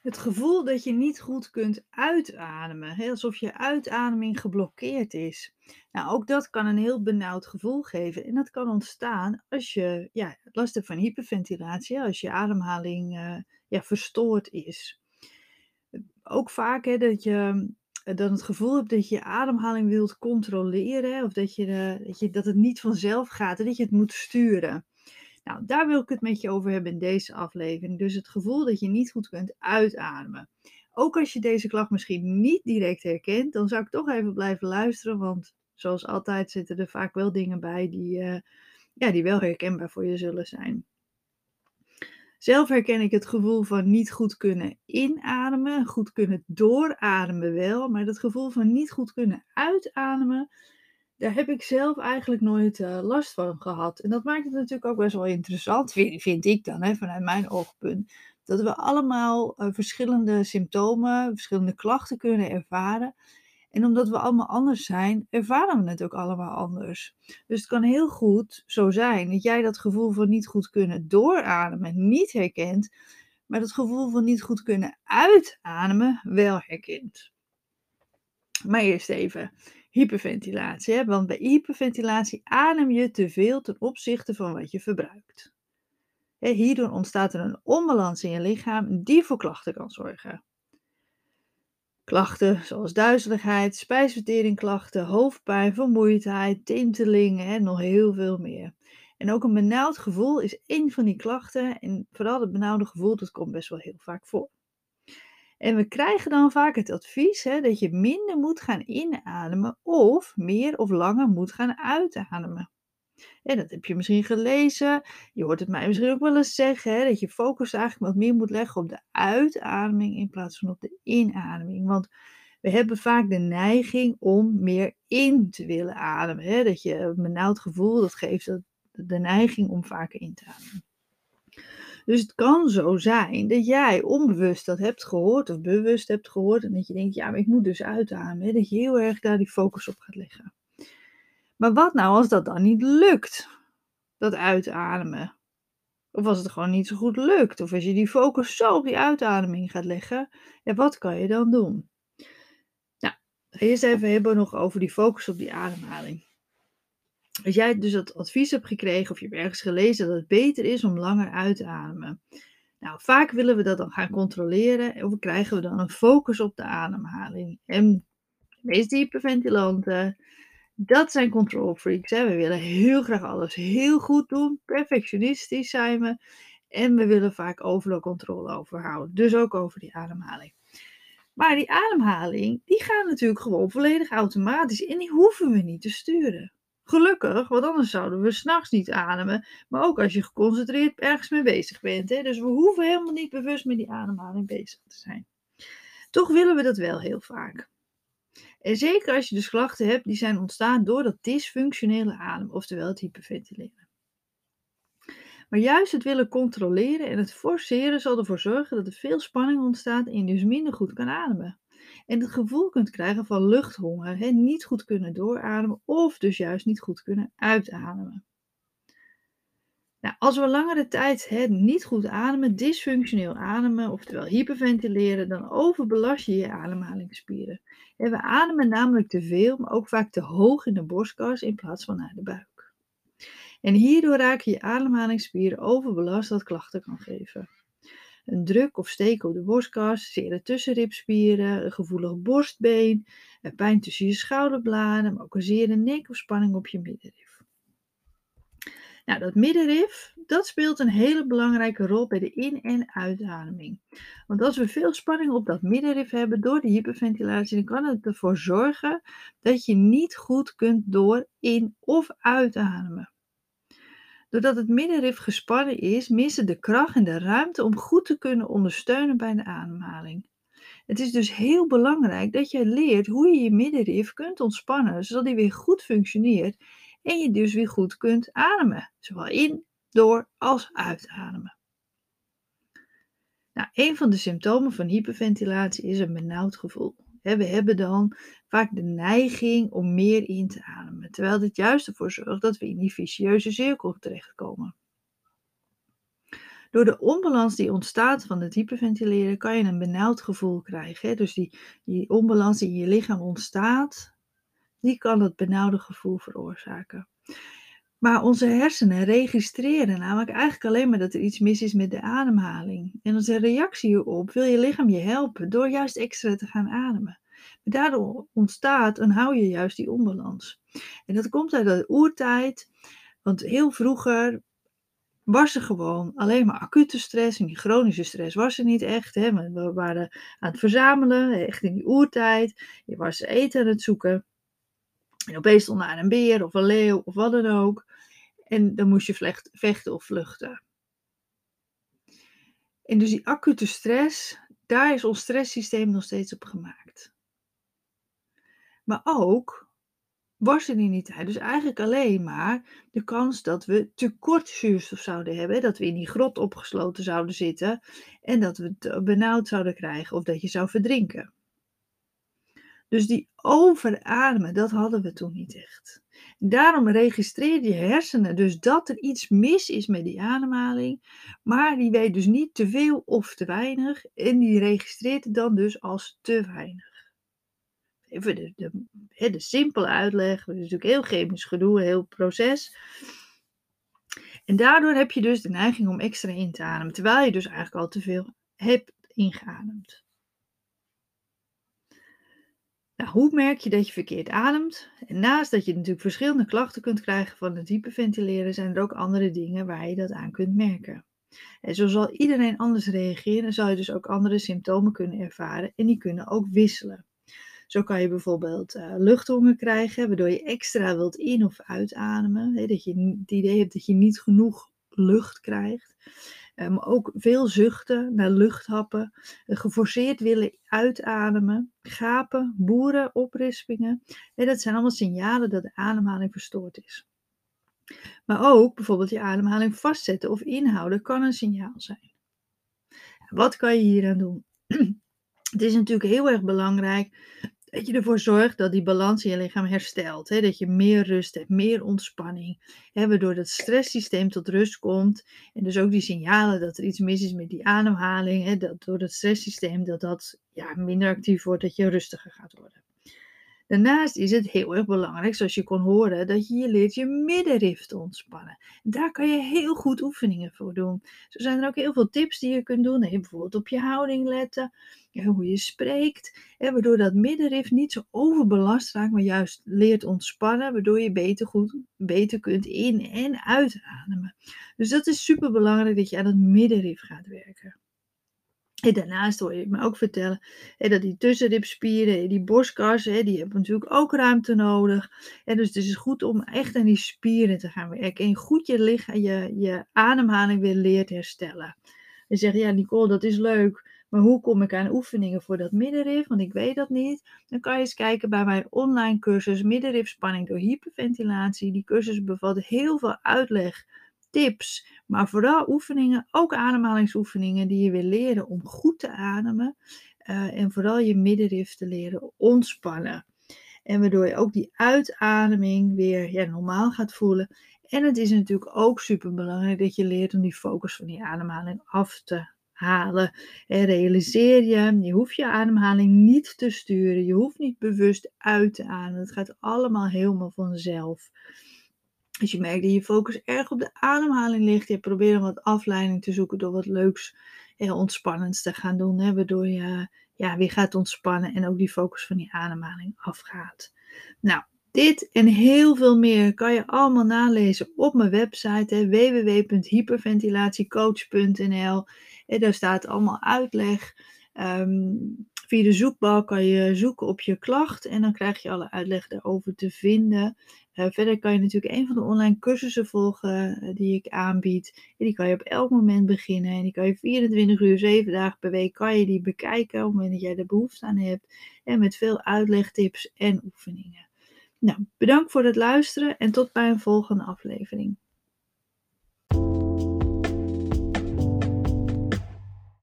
Het gevoel dat je niet goed kunt uitademen, alsof je uitademing geblokkeerd is. Nou, ook dat kan een heel benauwd gevoel geven. En dat kan ontstaan als je ja, last hebt van hyperventilatie, als je ademhaling eh, ja, verstoord is. Ook vaak hè, dat je eh, dan het gevoel hebt dat je je ademhaling wilt controleren, of dat, je, eh, dat, je, dat het niet vanzelf gaat en dat je het moet sturen. Nou, daar wil ik het met je over hebben in deze aflevering. Dus het gevoel dat je niet goed kunt uitademen. Ook als je deze klacht misschien niet direct herkent, dan zou ik toch even blijven luisteren. Want zoals altijd zitten er vaak wel dingen bij die, uh, ja, die wel herkenbaar voor je zullen zijn. Zelf herken ik het gevoel van niet goed kunnen inademen, goed kunnen doorademen wel, maar dat gevoel van niet goed kunnen uitademen, daar heb ik zelf eigenlijk nooit uh, last van gehad. En dat maakt het natuurlijk ook best wel interessant, vind, vind ik dan, hè, vanuit mijn oogpunt. Dat we allemaal uh, verschillende symptomen, verschillende klachten kunnen ervaren. En omdat we allemaal anders zijn, ervaren we het ook allemaal anders. Dus het kan heel goed zo zijn dat jij dat gevoel van niet goed kunnen doorademen niet herkent, maar dat gevoel van niet goed kunnen uitademen wel herkent. Maar eerst even hyperventilatie. Hè? Want bij hyperventilatie adem je te veel ten opzichte van wat je verbruikt. Hierdoor ontstaat er een onbalans in je lichaam die voor klachten kan zorgen. Klachten zoals duizeligheid, spijsverteringklachten, hoofdpijn, vermoeidheid, tintelingen en nog heel veel meer. En ook een benauwd gevoel is één van die klachten. En vooral het benauwde gevoel, dat komt best wel heel vaak voor. En we krijgen dan vaak het advies hè, dat je minder moet gaan inademen of meer of langer moet gaan uitademen. En dat heb je misschien gelezen. Je hoort het mij misschien ook wel eens zeggen. Hè, dat je focus eigenlijk wat meer moet leggen op de uitademing in plaats van op de inademing. Want we hebben vaak de neiging om meer in te willen ademen. Hè. Dat je een benauwd gevoel, dat geeft de neiging om vaker in te ademen. Dus het kan zo zijn dat jij onbewust dat hebt gehoord of bewust hebt gehoord en dat je denkt, ja, maar ik moet dus uitademen. Dat je heel erg daar die focus op gaat leggen. Maar wat nou als dat dan niet lukt? Dat uitademen. Of als het gewoon niet zo goed lukt. Of als je die focus zo op die uitademing gaat leggen. Ja, wat kan je dan doen? Nou, eerst even hebben we nog over die focus op die ademhaling. Als jij dus dat advies hebt gekregen of je hebt ergens gelezen dat het beter is om langer uit te ademen. Nou, vaak willen we dat dan gaan controleren of krijgen we dan een focus op de ademhaling. En de meeste hyperventilanten, dat zijn control freaks. Hè? We willen heel graag alles heel goed doen. Perfectionistisch zijn we. En we willen vaak overal controle over houden. Dus ook over die ademhaling. Maar die ademhaling, die gaat natuurlijk gewoon volledig automatisch. En die hoeven we niet te sturen. Gelukkig, want anders zouden we s'nachts niet ademen. Maar ook als je geconcentreerd ergens mee bezig bent. Hè? Dus we hoeven helemaal niet bewust met die ademhaling bezig te zijn. Toch willen we dat wel heel vaak. En zeker als je dus klachten hebt die zijn ontstaan door dat dysfunctionele adem, oftewel het hyperventileren. Maar juist het willen controleren en het forceren zal ervoor zorgen dat er veel spanning ontstaat en je dus minder goed kan ademen en het gevoel kunt krijgen van luchthonger, hè, niet goed kunnen doorademen of dus juist niet goed kunnen uitademen. Nou, als we langere tijd hè, niet goed ademen, dysfunctioneel ademen, oftewel hyperventileren, dan overbelast je je ademhalingsspieren. En we ademen namelijk te veel, maar ook vaak te hoog in de borstkas in plaats van naar de buik. En hierdoor raken je ademhalingsspieren overbelast, wat klachten kan geven een druk of steek op de borstkas, zere tussenribspieren, een gevoelig borstbeen, een pijn tussen je schouderbladen, maar ook een zere nek of spanning op je middenrif. Nou, dat middenrif, dat speelt een hele belangrijke rol bij de in- en uitademing. Want als we veel spanning op dat middenrif hebben door de hyperventilatie, dan kan het ervoor zorgen dat je niet goed kunt door, in of uitademen. Doordat het middenrif gespannen is, missen de kracht en de ruimte om goed te kunnen ondersteunen bij de ademhaling. Het is dus heel belangrijk dat je leert hoe je je middenrif kunt ontspannen, zodat die weer goed functioneert en je dus weer goed kunt ademen, zowel in, door als uitademen. Nou, een van de symptomen van hyperventilatie is een benauwd gevoel. We hebben dan vaak de neiging om meer in te ademen, terwijl dit juist ervoor zorgt dat we in die vicieuze cirkel terechtkomen. Door de onbalans die ontstaat van het hyperventileren kan je een benauwd gevoel krijgen. Dus die, die onbalans die in je lichaam ontstaat, die kan het benauwde gevoel veroorzaken. Maar onze hersenen registreren namelijk eigenlijk alleen maar dat er iets mis is met de ademhaling. En als een reactie hierop wil je lichaam je helpen door juist extra te gaan ademen. Daardoor ontstaat en hou je juist die onbalans. En dat komt uit de oertijd, want heel vroeger was er gewoon alleen maar acute stress en die chronische stress was er niet echt. Hè? We waren aan het verzamelen, echt in die oertijd. Je was eten aan het zoeken. En opeens stond er een beer of een leeuw of wat dan ook. En dan moest je vechten of vluchten. En dus die acute stress, daar is ons stresssysteem nog steeds op gemaakt. Maar ook was er die tijd dus eigenlijk alleen maar de kans dat we tekort zuurstof zouden hebben. Dat we in die grot opgesloten zouden zitten en dat we het benauwd zouden krijgen of dat je zou verdrinken. Dus die overademen, dat hadden we toen niet echt. Daarom registreert je hersenen dus dat er iets mis is met die ademhaling, maar die weet dus niet te veel of te weinig en die registreert het dan dus als te weinig. Even de, de, de simpele uitleg, het is natuurlijk heel chemisch gedoe, heel proces. En daardoor heb je dus de neiging om extra in te ademen, terwijl je dus eigenlijk al te veel hebt ingeademd. Nou, hoe merk je dat je verkeerd ademt? En naast dat je natuurlijk verschillende klachten kunt krijgen van het hyperventileren, zijn er ook andere dingen waar je dat aan kunt merken. En zo zal iedereen anders reageren, zal je dus ook andere symptomen kunnen ervaren en die kunnen ook wisselen. Zo kan je bijvoorbeeld uh, luchthonger krijgen, waardoor je extra wilt in- of uitademen. Hè, dat je het idee hebt dat je niet genoeg lucht krijgt. Eh, maar ook veel zuchten naar luchthappen, geforceerd willen uitademen, gapen, boeren, oprispingen. En dat zijn allemaal signalen dat de ademhaling verstoord is. Maar ook bijvoorbeeld je ademhaling vastzetten of inhouden kan een signaal zijn. Wat kan je hieraan doen? Het is natuurlijk heel erg belangrijk dat je ervoor zorgt dat die balans in je lichaam herstelt. Hè? Dat je meer rust hebt, meer ontspanning. Hè? Waardoor het stresssysteem tot rust komt. En dus ook die signalen dat er iets mis is met die ademhaling. Hè? Dat door het stresssysteem dat dat ja, minder actief wordt, dat je rustiger gaat worden. Daarnaast is het heel erg belangrijk, zoals je kon horen, dat je je leert je middenrif te ontspannen. Daar kan je heel goed oefeningen voor doen. Zo zijn er ook heel veel tips die je kunt doen. bijvoorbeeld op je houding letten, hoe je spreekt, waardoor dat middenrif niet zo overbelast raakt, maar juist leert ontspannen, waardoor je beter, goed, beter kunt in- en uitademen. Dus dat is super belangrijk dat je aan het middenrif gaat werken. En daarnaast hoor je me ook vertellen hè, dat die tussenribspieren, die borstkas, hè, die hebben natuurlijk ook ruimte nodig. En dus het is goed om echt aan die spieren te gaan werken. En goed je, lichaam, je, je ademhaling weer leert herstellen. En zeg ja Nicole, dat is leuk. Maar hoe kom ik aan oefeningen voor dat middenrif? Want ik weet dat niet. Dan kan je eens kijken bij mijn online cursus Middenrifspanning door hyperventilatie. Die cursus bevat heel veel uitleg tips, maar vooral oefeningen, ook ademhalingsoefeningen die je wil leren om goed te ademen uh, en vooral je middenrif te leren ontspannen. En waardoor je ook die uitademing weer ja, normaal gaat voelen. En het is natuurlijk ook super belangrijk dat je leert om die focus van die ademhaling af te halen. En realiseer je, je hoeft je ademhaling niet te sturen. Je hoeft niet bewust uit te ademen. Het gaat allemaal helemaal vanzelf. Als je merkt dat je focus erg op de ademhaling ligt, je probeert wat afleiding te zoeken door wat leuks en ontspannends te gaan doen, hè, waardoor je ja, weer gaat ontspannen en ook die focus van die ademhaling afgaat. Nou, dit en heel veel meer kan je allemaal nalezen op mijn website www.hyperventilatiecoach.nl. En daar staat allemaal uitleg. Um, via de zoekbalk kan je zoeken op je klacht en dan krijg je alle uitleg daarover te vinden. Uh, verder kan je natuurlijk een van de online cursussen volgen uh, die ik aanbied. En die kan je op elk moment beginnen. En die kan je 24 uur, 7 dagen per week kan je die bekijken op het moment dat jij er behoefte aan hebt. En met veel uitleg, tips en oefeningen. Nou, bedankt voor het luisteren en tot bij een volgende aflevering.